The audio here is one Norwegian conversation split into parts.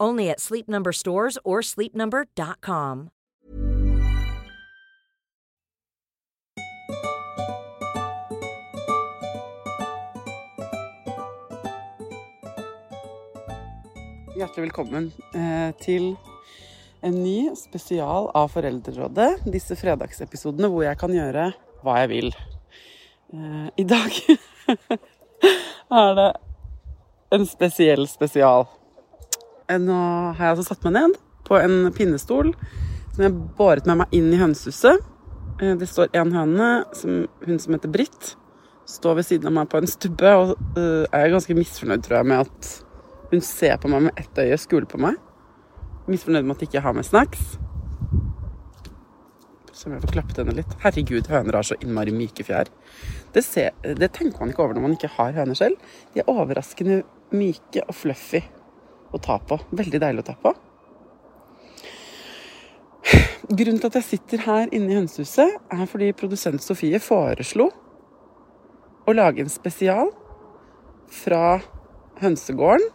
Only at Sleep Number stores or sleepnumber.com. Hjertelig velkommen eh, til en ny spesial av Foreldrerådet. Disse fredagsepisodene hvor jeg kan gjøre hva jeg vil. Eh, I dag er det en spesiell spesial. Nå har jeg altså satt meg ned på en pinnestol som jeg båret med meg inn i hønsehuset. Eh, Det står en høne, som, hun som heter Britt, står ved siden av meg på en stubbe og uh, er ganske misfornøyd, tror jeg, med at hun ser på meg med ett øye, skuler på meg. Misfornøyd med at jeg ikke har med snacks. Så jeg få klappet henne litt. Herregud, høner har så innmari myke fjær. Det, ser, det tenker man ikke over når man ikke har høner selv. De er overraskende myke og fluffy å ta på. Veldig deilig å ta på. Grunnen til at jeg sitter her inne i hønsehuset, er fordi produsent Sofie foreslo å lage en spesial fra hønsegården.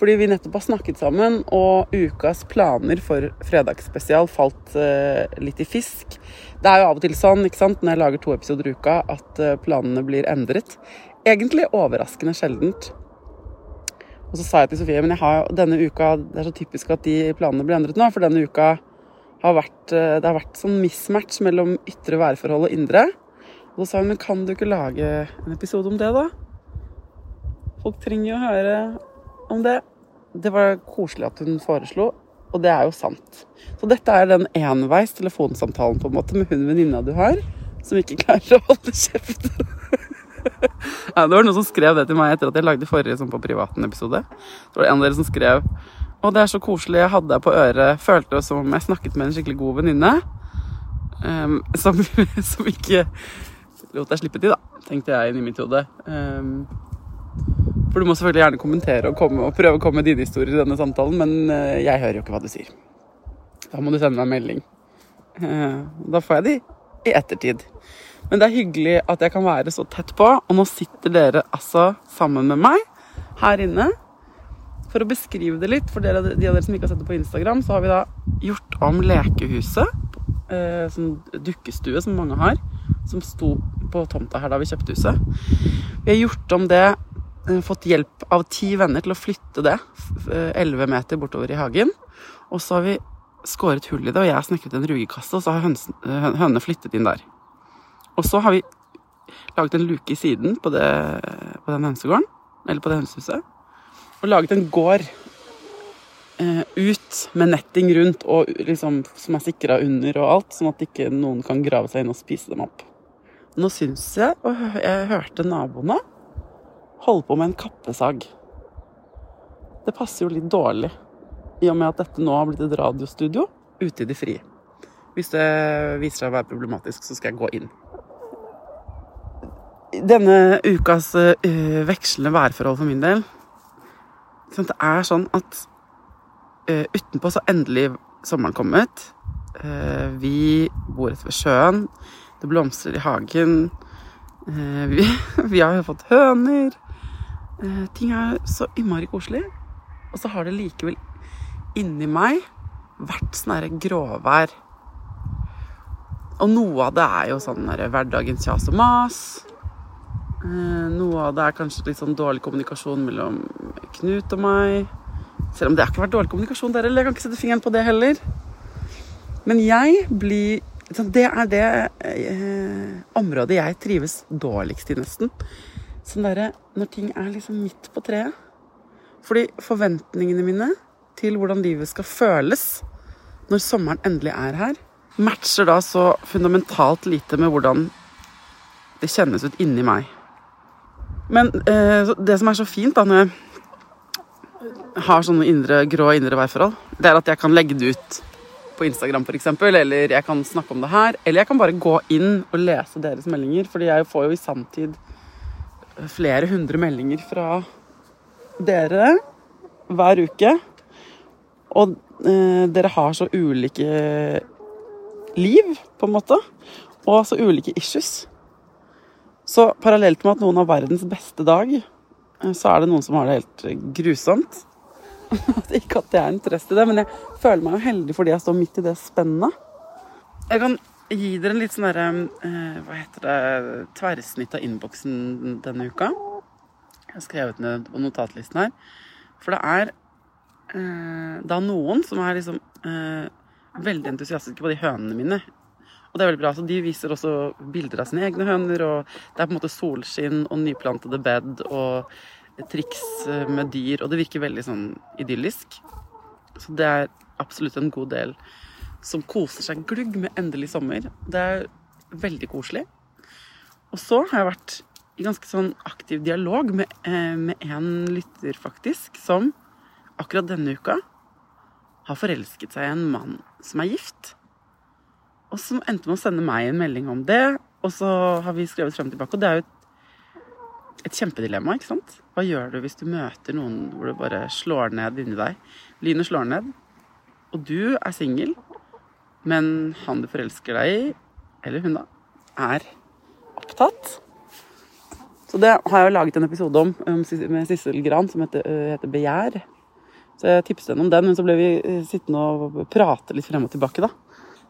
Fordi vi nettopp har snakket sammen, og ukas planer for fredagsspesial falt uh, litt i fisk. Det er jo av og til sånn ikke sant, når jeg lager to episoder i uka, at eh, planene blir endret. Egentlig overraskende sjeldent. Og så sa jeg til Sofie men jeg har, denne uka, det er så typisk at de planene blir endret nå, for denne uka har vært, eh, det har vært sånn mismatch mellom ytre værforhold og indre. Og så sa hun men kan du ikke lage en episode om det, da? Folk trenger jo å høre om det. Det var koselig at hun foreslo, og det er jo sant. Så dette er den enveis telefonsamtalen på en måte med hun venninna du har, som ikke klarer å holde kjeft. ja, det var noen som skrev det til meg etter at jeg lagde forrige sånn på privaten-episode. Så var det en av dere som skrev Å, det er så koselig, jeg hadde deg på øret. Følte det som om jeg snakket med en skikkelig god venninne. Um, som, som ikke lot deg slippe til, da, tenkte jeg inni mitt hode. Um, for du må selvfølgelig gjerne kommentere og, komme, og prøve å komme med dine historier i denne samtalen, men eh, jeg hører jo ikke hva du sier. Da må du sende meg en melding. Eh, Da får jeg de i ettertid. Men det er hyggelig at jeg kan være så tett på, og nå sitter dere altså sammen med meg her inne. For å beskrive det litt, for dere, de av dere som ikke har sett det på Instagram, så har vi da gjort om lekehuset, eh, sånn dukkestue som mange har, som sto på tomta her da vi kjøpte huset. Vi har gjort om det eh, fått hjelp av ti venner til å flytte det eh, 11 meter bortover i hagen. Og så har vi skåret hull i det, og jeg har snekret en rugekasse, og så har eh, hønene flyttet inn der. Og så har vi laget en luke i siden på, det, på den hønsegården, eller på det hønsehuset, og laget en gård eh, ut med netting rundt, og liksom, som er sikra under og alt, sånn at ikke noen kan grave seg inn og spise dem opp. Nå syns jeg, og jeg hørte naboene holde på med en kappesag. Det passer jo litt dårlig, i og med at dette nå har blitt et radiostudio ute i det frie. Hvis det viser seg å være problematisk, så skal jeg gå inn. Denne ukas uh, vekslende værforhold for min del sånn, Det er sånn at uh, utenpå så endelig sommeren kommet. Uh, vi bor rett ved sjøen. Det blomstrer i hagen. Vi, vi har fått høner. Ting er så innmari koselig. Og så har det likevel inni meg vært sånn herre gråvær. Og noe av det er jo sånn hverdagens kjas og mas. Eh, noe av det er kanskje litt sånn dårlig kommunikasjon mellom Knut og meg. Selv om det har ikke vært dårlig kommunikasjon der heller. Jeg kan ikke sette fingeren på det heller. Men jeg blir Det er det eh, området jeg trives dårligst i, nesten. Sånn derre når ting er liksom midt på treet. Fordi forventningene mine til hvordan livet skal føles når sommeren endelig er her, matcher da så fundamentalt lite med hvordan det kjennes ut inni meg. Men eh, det som er så fint da når jeg har sånne indre, grå indre værforhold, det er at jeg kan legge det ut på Instagram f.eks., eller jeg kan snakke om det her. Eller jeg kan bare gå inn og lese deres meldinger, fordi jeg får jo i sanntid flere hundre meldinger fra dere hver uke. Og eh, dere har så ulike liv, på en måte. Og så ulike issues. Så parallelt med at noen har verdens beste dag, eh, så er det noen som har det helt grusomt. Ikke at det er interessert i det, men jeg føler meg jo heldig fordi jeg står midt i det spennet. Jeg kan gi dere en litt sånn derre eh, Hva heter det Tverrsnitt av innboksen denne uka. Jeg har skrevet ned på notatlisten her. For det er eh, da noen som er liksom eh, veldig entusiastiske på de hønene mine. Og det er veldig bra. Så de viser også bilder av sine egne høner, og det er på en måte solskinn og nyplantede bed og triks eh, med dyr, og det virker veldig sånn idyllisk. Så det er absolutt en god del som koser seg glugg med endelig sommer. Det er veldig koselig. Og så har jeg vært i ganske sånn aktiv dialog med, eh, med en lytter, faktisk, som akkurat denne uka har forelsket seg i en mann som er gift. Og så endte med å sende meg en melding om det. Og så har vi skrevet frem og tilbake. Og det er jo et, et kjempedilemma, ikke sant? Hva gjør du hvis du møter noen hvor det bare slår ned inni deg? Lynet slår ned, og du er singel, men han du forelsker deg i, eller hun da, er opptatt. Så det har jeg jo laget en episode om med Sissel Gran som heter, heter, Begjær. Så jeg tipset henne om den, men så ble vi sittende og prate litt frem og tilbake, da.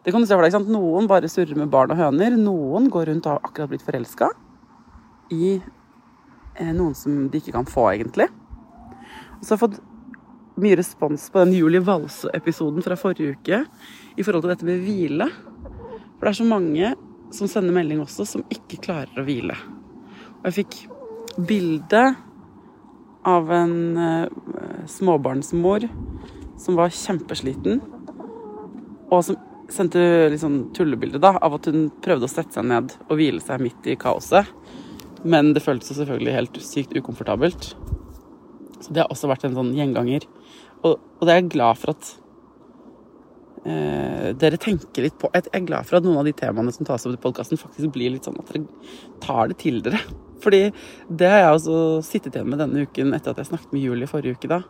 Det kan du se for deg, ikke sant? Noen bare surrer med barn og høner. Noen går rundt og har akkurat blitt forelska i eh, noen som de ikke kan få, egentlig. Og så har jeg fått mye respons på den Julie Valse-episoden fra forrige uke i forhold til dette med hvile. For det er så mange som sender melding også, som ikke klarer å hvile. Og jeg fikk bilde av en uh, småbarnsmor som var kjempesliten, og som sendte litt sånn tullebilde da, av at hun prøvde å sette seg ned og hvile seg midt i kaoset. Men det føltes selvfølgelig helt sykt ukomfortabelt. Så det har også vært en sånn gjenganger. Og, og det er jeg glad for at eh, dere tenker litt på. Jeg er glad for at noen av de temaene som tas opp i podkasten, faktisk blir litt sånn at dere tar det til dere. Fordi det har jeg også sittet igjen med denne uken etter at jeg snakket med Julie forrige uke. da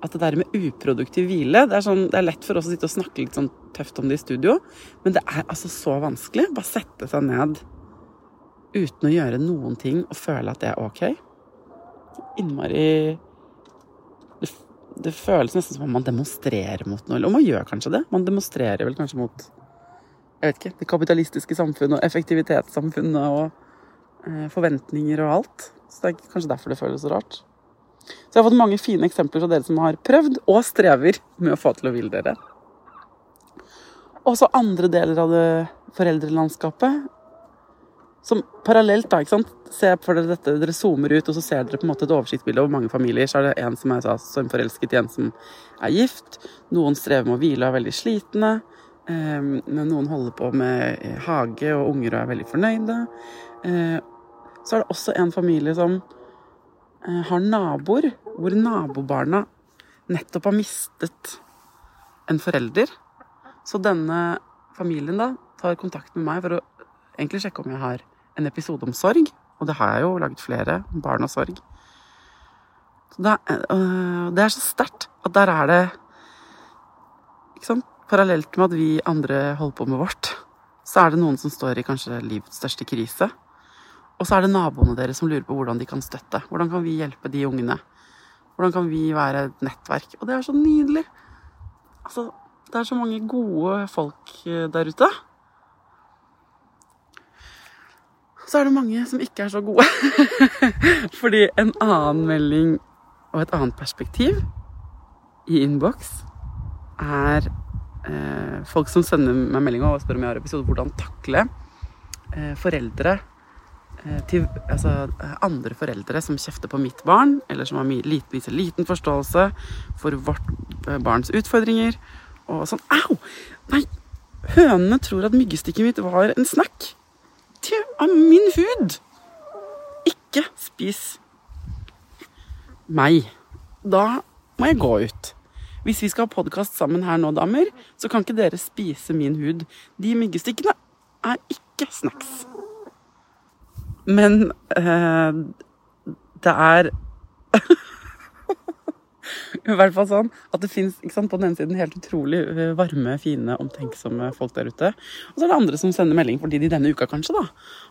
at det der med uproduktiv hvile det er, sånn, det er, lett for oss å sitte og snakke litt sånn tøft om det i studio, men det er altså så vanskelig. Bare sette seg ned uten å gjøre noen ting og føle at det er ok. Innmari det, det, føles nesten som om man demonstrerer mot noe. Og man gjør kanskje det. Man demonstrerer vel kanskje mot jeg vet ikke, det kapitalistiske samfunnet og effektivitetssamfunnet og eh, forventninger og alt. Så det er kanskje derfor det føles så rart. Så jeg har fått mange fine eksempler fra dere som har prøvd og strever med å få til å ville dere. Og så andre deler av det foreldrelandskapet som parallelt, da, ikke sant. Se for dere dette, dere zoomer ut, og så ser dere på en måte et oversiktsbilde over mange familier. Så er det en som er som forelsket i en som er gift. Noen strever med å hvile og er veldig slitne. Men noen holder på med hage og unger og er veldig fornøyde. Uh, så er det også en familie som Eh, har naboer hvor nabobarna nettopp har mistet en forelder. Så denne familien da tar kontakt med meg for å egentlig sjekke om jeg har en episode om sorg. Og det har jeg jo laget flere. Barn og sorg. Så det, er, øh, det er så sterkt at der er det ikke sant, Parallelt med at vi andre holder på med vårt, så er det noen som står i kanskje livets største krise. Og så er det naboene deres som lurer på hvordan de kan støtte. Hvordan kan vi hjelpe de ungene? Hvordan kan vi være et nettverk? Og det er så nydelig. Altså, det er så mange gode folk eh, der ute. Så er det mange som ikke er så gode. Fordi en annen melding og et annet perspektiv i innboks er eh, folk som sender meg meldinger og spør om jeg har episode hvordan takle eh, foreldre eh, til altså, eh, andre foreldre som kjefter på mitt barn, eller som har liten, viser liten forståelse for vårt eh, barns utfordringer. Og sånn Au! Nei! Hønene tror at myggstikket mitt var en snack. Det er min hud! Ikke spis meg. Da må jeg gå ut. Hvis vi skal ha podkast sammen her nå, damer, så kan ikke dere spise min hud. De myggestikkene er ikke snacks. Men eh, det er I hvert fall sånn at det fins på den ene siden helt utrolig eh, varme, fine, omtenksomme folk der ute. Og så er det andre som sender melding fordi de denne uka kanskje da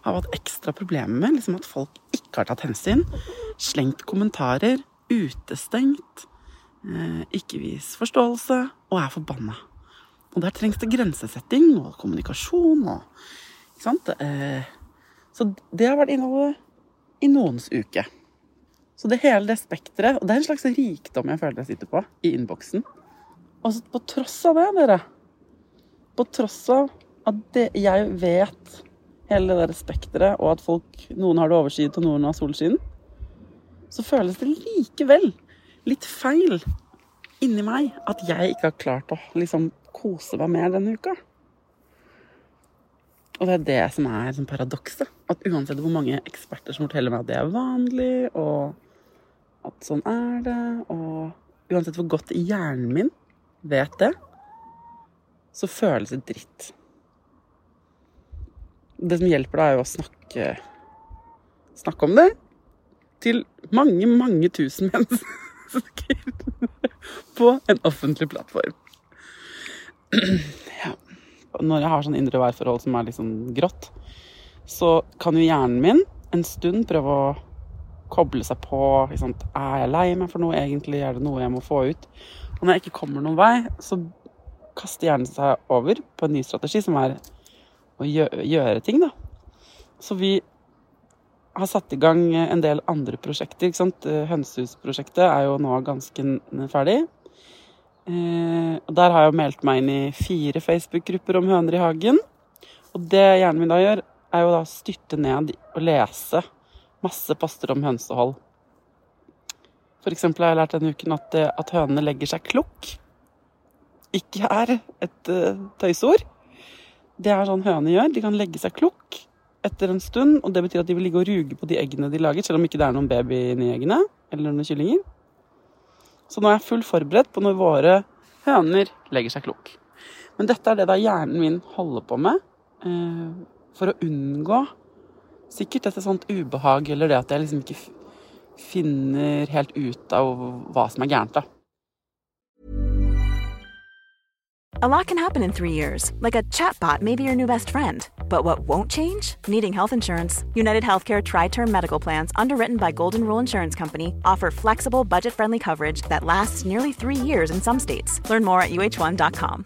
har hatt ekstra problemer med liksom at folk ikke har tatt hensyn. Slengt kommentarer, utestengt, eh, ikke vis forståelse og er forbanna. Og der trengs det grensesetting og kommunikasjon og Ikke sant? Eh, så det har vært innholdet i noens uke. Så det hele det spekteret Og det er en slags rikdom jeg føler jeg sitter på i innboksen. Og så på tross av det, dere På tross av at det, jeg vet hele det der spekteret, og at folk, noen har det overskyet og noen har solskinn, så føles det likevel litt feil inni meg at jeg ikke har klart å liksom kose meg mer denne uka. Og det er det som er sånn paradokset. At uansett hvor mange eksperter som forteller meg at det er vanlig, og at sånn er det, og uansett hvor godt hjernen min vet det, så føles det dritt. Det som hjelper, da, er jo å snakke, snakke om det til mange, mange tusen mennesker på en offentlig plattform. Ja. Når jeg har sånn indre værforhold som er liksom grått, så kan jo hjernen min en stund prøve å koble seg på. Liksom, er jeg lei meg for noe egentlig? Er det noe jeg må få ut? Og når jeg ikke kommer noen vei, så kaster hjernen seg over på en ny strategi, som er å gjøre ting, da. Så vi har satt i gang en del andre prosjekter. ikke sant? Hønsehusprosjektet er jo nå ganske ferdig. Eh, og der har jeg meldt meg inn i fire Facebook-grupper om høner i hagen. Og det hjernen min da gjør, er jo da å styrte ned og lese masse poster om hønsehold. For eksempel har jeg lært denne uken at, eh, at hønene legger seg klukk. Ikke er et uh, tøysord. Det er sånn høner gjør. De kan legge seg klukk etter en stund, og det betyr at de vil ligge og ruge på de eggene de lager, selv om ikke det er noen baby inni eggene, eller noen kyllinger. Så nå er jeg fullt forberedt på når våre høner legger seg klukk. Men dette er det da hjernen min holder på med eh, for å unngå sikkert dette sånt ubehag, eller det at jeg liksom ikke finner helt ut av hva som er gærent, da. A lot can happen in three years, like a chatbot may be your new best friend. But what won't change? Needing health insurance. United Healthcare Tri Term Medical Plans, underwritten by Golden Rule Insurance Company, offer flexible, budget friendly coverage that lasts nearly three years in some states. Learn more at uh1.com.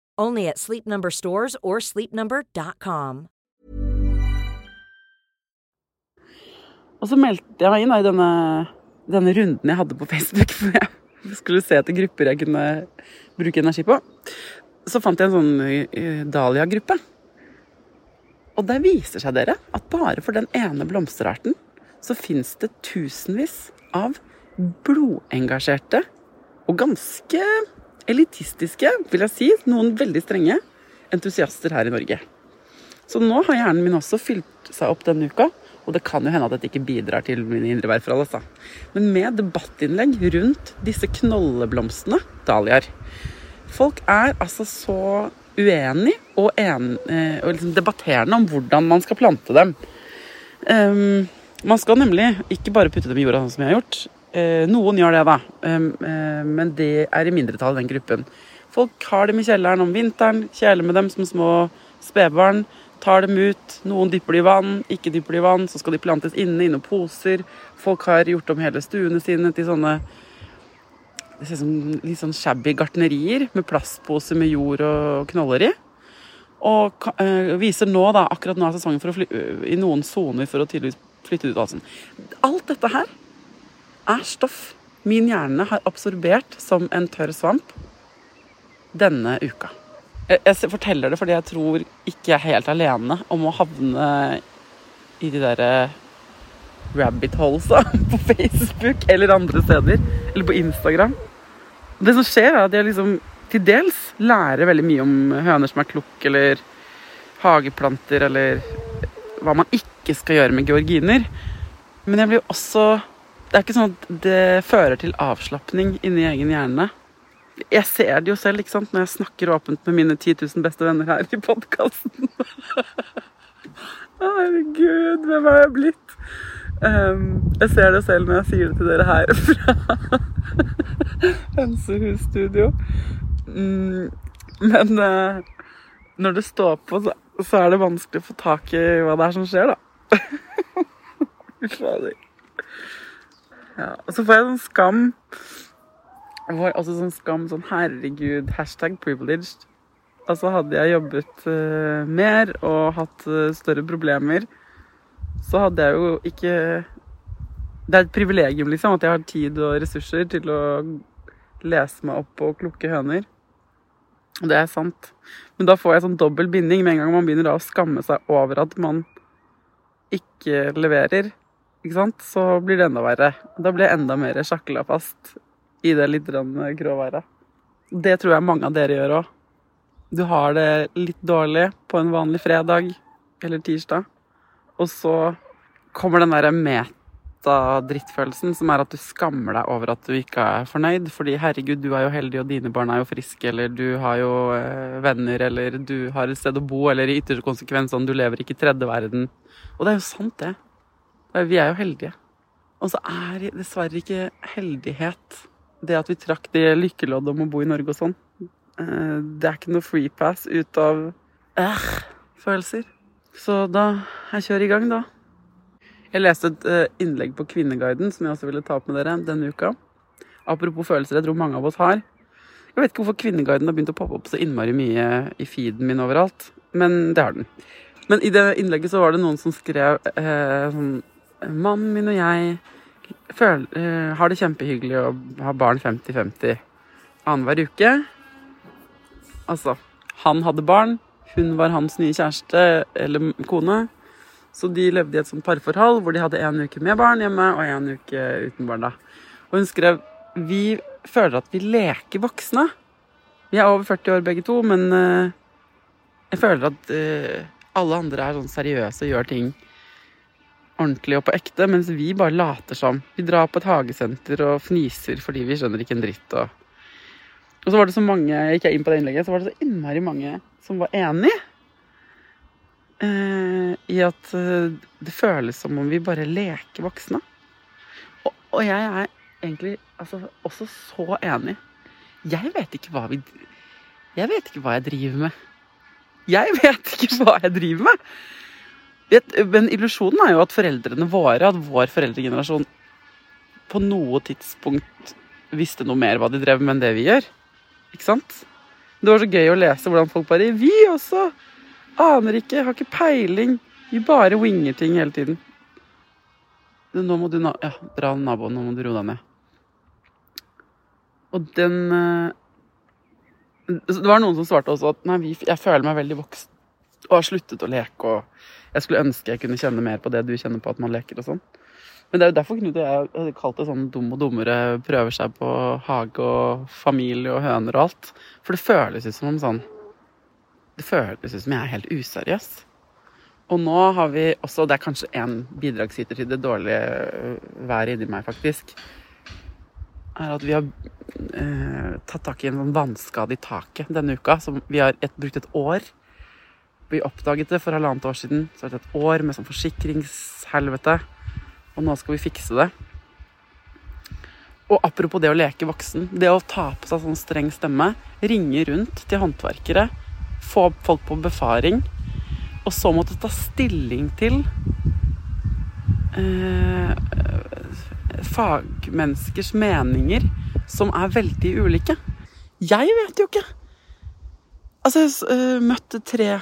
Only at Sleep Number stores or sleepnumber.com. Og så meldte jeg meg inn i denne, denne runden jeg hadde på Facebook. For jeg, skulle se etter grupper jeg kunne bruke energi på, så fant jeg en sånn eh, dahlia-gruppe. Og der viser seg dere at bare for den ene blomsterarten så fins det tusenvis av blodengasjerte og ganske elitistiske, vil jeg si, noen veldig strenge entusiaster her i Norge. Så nå har hjernen min også fylt seg opp denne uka, og det kan jo hende at dette ikke bidrar til mine indre værforhold. Altså. Men med debattinnlegg rundt disse knolleblomstene, dahliaer Folk er altså så uenige og, en, eh, og liksom debatterende om hvordan man skal plante dem. Um, man skal nemlig ikke bare putte dem i jorda sånn som jeg har gjort. Uh, noen gjør det, da, uh, men det er i mindretall den gruppen. Folk har dem i kjelleren om vinteren, kjæler med dem som små spedbarn tar dem ut. Noen dypper de i vann, ikke dypper de i vann. Så skal de plantes inne i noen poser. Folk har gjort om hele stuene sine til sånne det ser ut som litt sånn shabby gartnerier med plastposer med jord og knoller i. Og øh, viser nå, da, akkurat nå er sesongen for å fly, i noen soner for å tydeligvis flytte ut halsen. Alt dette her er stoff min hjerne har absorbert som en tørr svamp denne uka. Jeg, forteller det fordi jeg tror ikke jeg er helt alene om å havne i de derre rabbit holesa på Facebook eller andre steder. Eller på Instagram. Det som skjer, er at jeg liksom til dels lærer veldig mye om høner som er klukk, eller hageplanter, eller hva man ikke skal gjøre med georginer. Men jeg blir også Det er ikke sånn at det fører til avslapning inni egen hjerne. Jeg ser det jo selv ikke sant, når jeg snakker åpent med mine 10 000 beste venner her i podkasten. Herregud, hvem er jeg blitt? Um, jeg ser det selv når jeg sier det til dere her fra Hønsehusstudio. Mm, men uh, når det står på, så, så, er det vanskelig å få tak i hva det er som skjer, da. ja, og så får jeg sånn skam. Jeg får også sånn skam sånn herregud, hashtag privileged. Altså hadde jeg jobbet uh, mer og hatt uh, større problemer, så hadde jeg jo ikke Det er et privilegium, liksom, at jeg har tid og ressurser til å lese meg opp og klukke høner. Og det er sant. Men da får jeg sånn dobbel binding med en gang man begynner å skamme seg over at man ikke leverer. Ikke sant? Så blir det enda verre. Da blir jeg enda mer sjakla fast i det litt gråværet. Det tror jeg mange av dere gjør òg. Du har det litt dårlig på en vanlig fredag eller tirsdag, og så kommer den derre meta-drittfølelsen som er at du skammer deg over at du ikke er fornøyd. Fordi herregud, du er jo heldig, og dine barn er jo friske, eller du har jo eh, venner, eller du har et sted å bo, eller i ytterste konsekvens sånn du lever ikke i tredje verden. Og det er jo sant, det. Vi er jo heldige. Og så er det dessverre ikke heldighet det at vi trakk det lykkeloddet om å bo i Norge og sånn, eh, det er ikke noe free pass ut av øh, følelser. Så da jeg kjører i gang, da. Jeg leste et eh, innlegg på Kvinneguiden som jeg også ville ta opp med dere denne uka. Apropos følelser, jeg tror mange av oss har. Jeg vet ikke hvorfor Kvinneguiden har begynt å poppe opp så innmari mye i feeden min overalt, men det har den. Men i det innlegget så var det noen som skrev eh, sånn Mannen min og jeg føler, uh, har det kjempehyggelig å ha barn 50-50 annenhver uke. Altså, han hadde barn, hun var hans nye kjæreste eller kone. Så de levde i et sånt parforhold hvor de hadde en uke med barn hjemme og en uke uten barn. da. Og hun skrev vi føler at vi leker voksne. Vi er over 40 år begge to, men uh, jeg føler at uh, alle andre er sånn seriøse og gjør ting ordentlig og på ekte, mens vi bare later som. Vi drar på et hagesenter og fniser fordi vi skjønner ikke en dritt. Og, og så var det så mange jeg gikk inn på det innlegget, så var det så innmari mange som var enig eh, i at eh, det føles som om vi bare leker voksne. Og, og jeg er egentlig altså, også så enig. Jeg vet ikke hva vi Jeg vet ikke hva jeg driver med. Jeg vet ikke hva jeg driver med! Men illusjonen er jo at foreldrene våre, at vår foreldregenerasjon, på noe tidspunkt visste noe mer hva de drev med enn det vi gjør. Ikke sant? Det var så gøy å lese hvordan folk bare Vi også! Aner ikke, har ikke peiling. Vi bare winger ting hele tiden. Nå må du ja, dra naboen, nå må du roe deg ned. Og den eh, Det var noen som svarte også at nei, jeg føler meg veldig voksen og har sluttet å leke. Og jeg skulle ønske jeg kunne kjenne mer på det du kjenner på at man leker og sånn. Men det er jo derfor Knut og jeg har kalt det sånn dum og dummere prøver seg på hage og familie og høner og alt. For det føles ut som om sånn Det føles ut som jeg er helt useriøs. Og nå har vi også Det er kanskje én bidragsyter til det dårlige været inni meg, faktisk. Er at vi har eh, tatt tak i en sånn vannskade i taket denne uka. Som vi har et, brukt et år. Vi oppdaget det for halvannet år siden. Så har det et år med sånn forsikringshelvete. Og nå skal vi fikse det. Og apropos det å leke voksen. Det å ta på seg sånn streng stemme, ringe rundt til håndverkere, få folk på befaring, og så måtte ta stilling til eh, fagmenneskers meninger som er veldig ulike. Jeg vet jo ikke. Altså, jeg uh, møtte tre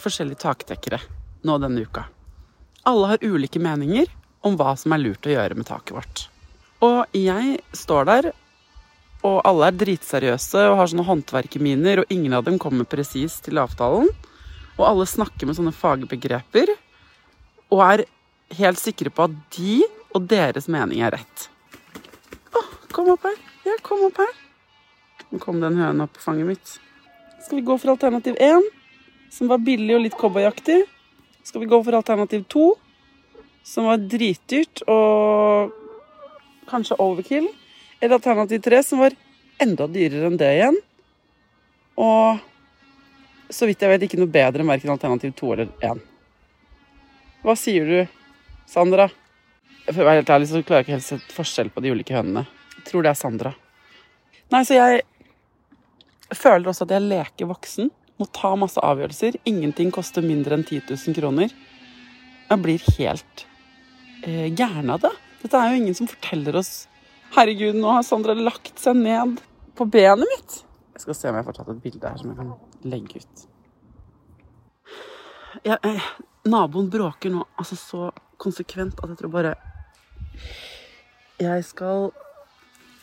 forskjellige takdekkere nå denne uka. Alle har ulike meninger om hva som er lurt å gjøre med taket vårt. Og jeg står der, og alle er dritseriøse og har sånne håndverkerminer, og ingen av dem kommer presis til avtalen. Og alle snakker med sånne fagbegreper, og er helt sikre på at de og deres mening er rett. Å, kom opp her. Ja, kom opp her. Nå kom den høna opp på fanget mitt. Skal vi gå for alternativ én, som var billig og litt cowboyaktig? Skal vi gå for alternativ to, som var dritdyrt og kanskje overkill? Eller alternativ tre, som var enda dyrere enn det igjen? Og så vidt jeg vet ikke noe bedre enn verken alternativ to eller én. Hva sier du, Sandra? For å være helt ærlig så klarer jeg ikke helt å se forskjell på de ulike hønene. Jeg tror det er Sandra. Nei, så jeg føler også at jeg leker voksen. Må ta masse avgjørelser. Ingenting koster mindre enn 10 000 kroner. Jeg blir helt eh, gæren av det. Dette er jo ingen som forteller oss Herregud, nå har Sandra lagt seg ned på benet mitt. Jeg skal se om jeg får tatt et bilde her som jeg kan legge ut. Jeg, jeg, naboen bråker nå altså så konsekvent at jeg tror bare Jeg skal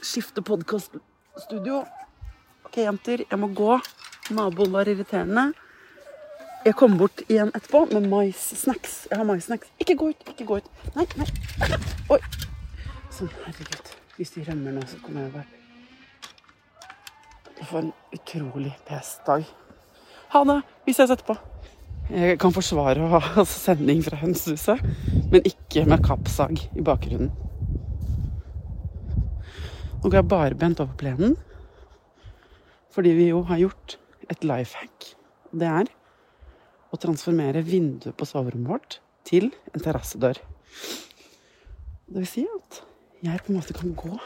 skifte podkaststudio. OK, jenter, jeg må gå. Naboen var irriterende. Jeg kommer bort igjen etterpå med maissnacks. Jeg har maissnacks. Ikke gå ut, ikke gå ut. Nei, nei. Oi. Sånn, herregud. Hvis de rømmer nå, så kommer jeg bare For en utrolig pes dag. Ha det. Vi ses etterpå. Jeg kan forsvare å ha sending fra hønsehuset, men ikke med kappsag i bakgrunnen. Nå går jeg barbent over plenen, fordi vi jo har gjort et life hack. Det er å transformere vinduet på soverommet vårt til en terrassedør. Det vil si at jeg på en måte kan gå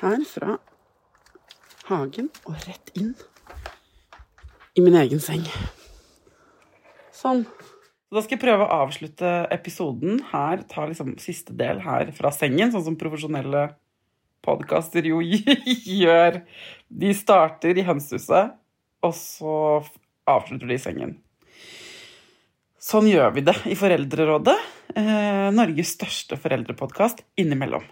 her fra hagen og rett inn i min egen seng. Sånn. Da skal jeg prøve å avslutte episoden her, ta liksom siste del her fra sengen, sånn som profesjonelle podkaster jo gjør. De starter i hønsehuset, og så avslutter de i sengen. Sånn gjør vi det i Foreldrerådet. Eh, Norges største foreldrepodkast innimellom.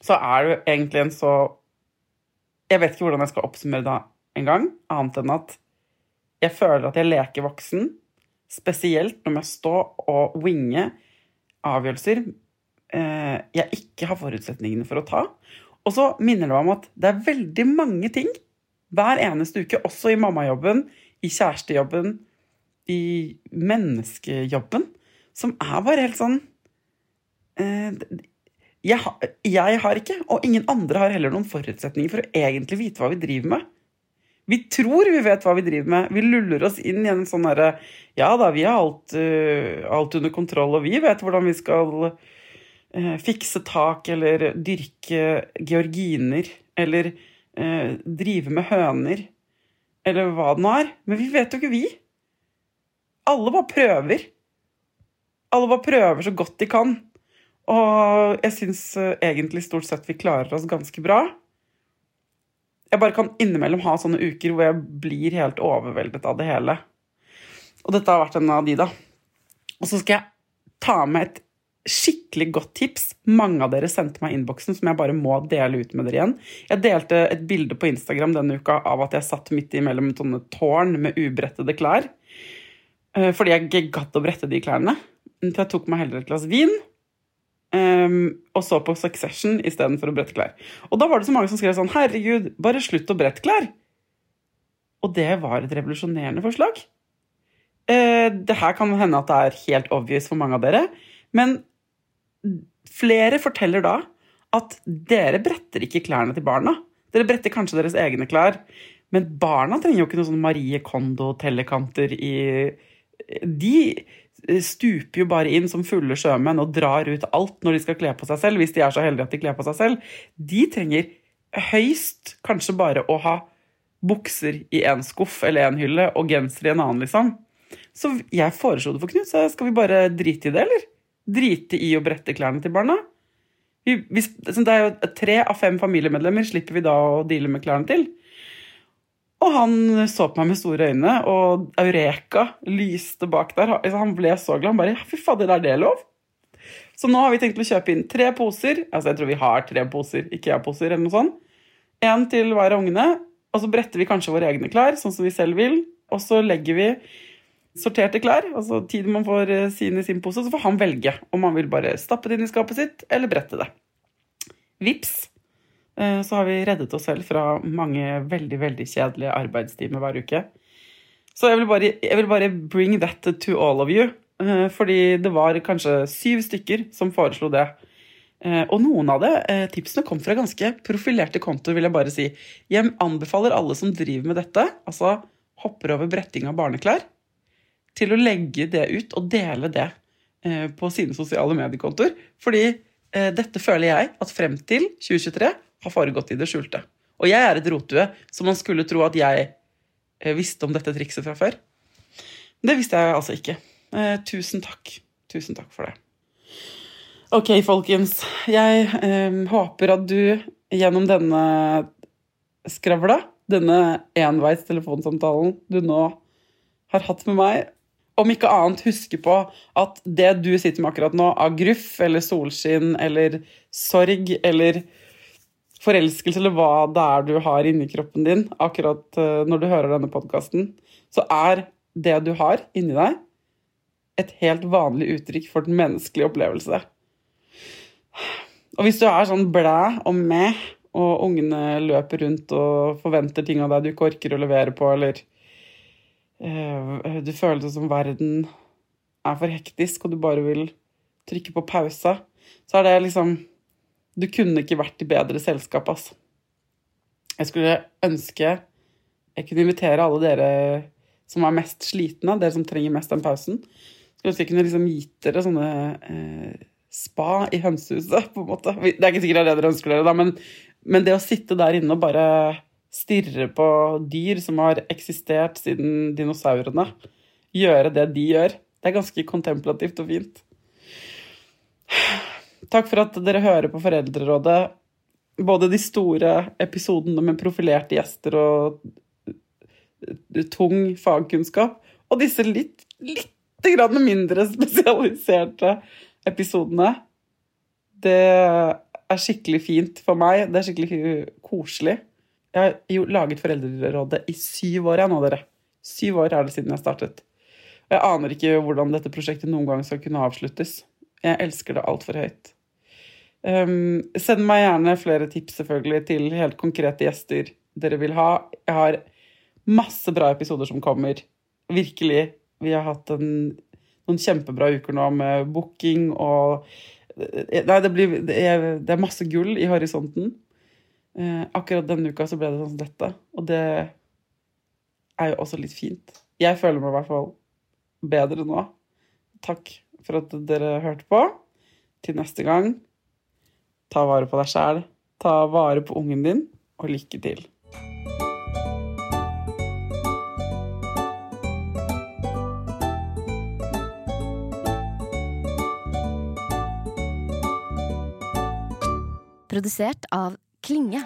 Så er det egentlig en så Jeg vet ikke hvordan jeg skal oppsummere det engang, annet enn at jeg føler at jeg leker voksen, spesielt når jeg står og winge avgjørelser eh, jeg ikke har forutsetningene for å ta. Og så minner det meg om at det er veldig mange ting hver eneste uke, også i mammajobben, i kjærestejobben, i menneskejobben, som er bare helt sånn eh, jeg, har, ikke, og ingen andre har heller noen forutsetninger for å egentlig vite hva vi driver med. Vi tror vi vet hva vi driver med. Vi luller oss inn i en sånn herre Ja da, vi har alt, uh, alt, under kontroll, og vi vet hvordan vi skal uh, fikse tak eller dyrke georginer eller uh, drive med høner eller hva det nå er. Men vi vet jo ikke, vi. Alle bare prøver. Alle bare prøver så godt de kan. Og jeg syns egentlig stort sett vi klarer oss ganske bra jeg bare kan innimellom ha sånne uker hvor jeg blir helt overveldet av det hele. Og dette har vært en av de, da. Og så skal jeg ta med et skikkelig godt tips. Mange av dere sendte meg innboksen som jeg bare må dele ut med dere igjen. Jeg delte et bilde på Instagram denne uka av at jeg satt midt imellom sånne tårn med ubrettede klær. Eh, fordi jeg ikke gadd å brette de klærne. Så jeg tok meg heller et glass vin. Um, og så på Succession istedenfor å brette klær. Og da var det så mange som skrev sånn Herregud, bare slutt å brette klær. Og det var et revolusjonerende forslag. Uh, det her kan hende at det er helt obvious for mange av dere, men flere forteller da at dere bretter ikke klærne til barna. Dere bretter kanskje deres egne klær, men barna trenger jo ikke noen sånn Marie Kondo-tellekanter i De stuper jo bare inn som fulle sjømenn og drar ut alt når de skal kle på seg selv, hvis de er så heldige at de kler på seg selv. De trenger høyst kanskje bare å ha bukser i én skuff eller én hylle og genser i en annen, liksom. Så jeg foreslo det for Knut, så skal vi bare drite i det, eller? Drite i å brette klærne til barna? Vi, vi, det er jo tre av fem familiemedlemmer slipper vi da å deale med klærne til. Og han så på meg med store øyne, og Eureka lyste bak der. Altså, han ble så glad. Han bare 'Fy fader, er det lov?' Så nå har vi tenkt å kjøpe inn tre poser. Altså, jeg tror vi har tre poser, Ikea-poser eller noe sånt. Én til hver av ungene. Og så bretter vi kanskje våre egne klær, sånn som vi selv vil. Og så legger vi sorterte klær, altså tiden man får eh, sin i sin pose, så får han velge om han vil bare stappe det inn i skapet sitt eller brette det. Vips, Eh, så har vi reddet oss selv fra mange veldig veldig kjedelige arbeidstimer hver uke. Så jeg vil, bare, jeg vil bare bring that to all of you. Eh, fordi det var kanskje syv stykker som foreslo det. Og noen av det, tipsene kom fra ganske profilerte kontoer, vil jeg bare si. Jeg anbefaler alle som driver med dette, altså hopper over bretting av barneklær, til å legge det ut og dele det på sine sosiale mediekontoer. Fordi dette føler jeg at frem til 2023 har foregått i det skjulte. Og jeg er et rotue, så man skulle tro at jeg eh, visste om dette trikset fra før. Det visste jeg altså ikke. Eh, tusen takk. Tusen takk for det. Ok, folkens. Jeg eh, håper at du gjennom denne skravla, denne enveis telefonsamtalen du nå har hatt med meg, om ikke annet huske på at det du sitter med akkurat nå, av gruff eller solskinn eller sorg eller forelskelse, eller hva det er du har inni kroppen din akkurat eh, når du hører denne podkasten, så er det du har inni deg, et helt vanlig uttrykk for den menneskelige opplevelse. Og hvis du er sånn blæ og med, og ungene løper rundt og forventer ting av deg du ikke orker å levere på, eller du føler det som verden er for hektisk, og du bare vil trykke på pause, så er det liksom du kunne ikke vært i bedre selskap, altså. Jeg skulle ønske jeg kunne invitere alle dere som er mest slitne, dere som trenger mest den pausen. Skulle ønske jeg kunne liksom gitt dere sånne eh, spa i hønsehuset, på en måte. Det er ikke sikkert det er det dere ønsker dere, da, men, men det å sitte der inne og bare stirre på dyr som har eksistert siden dinosaurene, gjøre det de gjør, det er ganske kontemplativt og fint. Takk for at dere hører på Foreldrerådet. Både de store episodene med profilerte gjester og tung fagkunnskap, og disse litt, litt mindre spesialiserte episodene. Det er skikkelig fint for meg. Det er skikkelig koselig. Jeg har jo laget Foreldrerådet i syv år, jeg nå, dere. Syv år er det siden jeg startet. Og jeg aner ikke hvordan dette prosjektet noen gang skal kunne avsluttes. Jeg elsker det altfor høyt. Um, send meg gjerne flere tips selvfølgelig til helt konkrete gjester dere vil ha. Jeg har masse bra episoder som kommer. Virkelig. Vi har hatt en, noen kjempebra uker nå med booking og Nei, det, blir, det, er, det er, masse gull i horisonten. Uh, akkurat denne uka så ble det sånn som dette, og det er jo også litt fint. Jeg føler meg i hvert fall bedre nå. Takk for at dere hørte på. Til neste gang Ta vare på deg sjæl, ta vare på ungen din, og lykke til. Produsert av Klinge.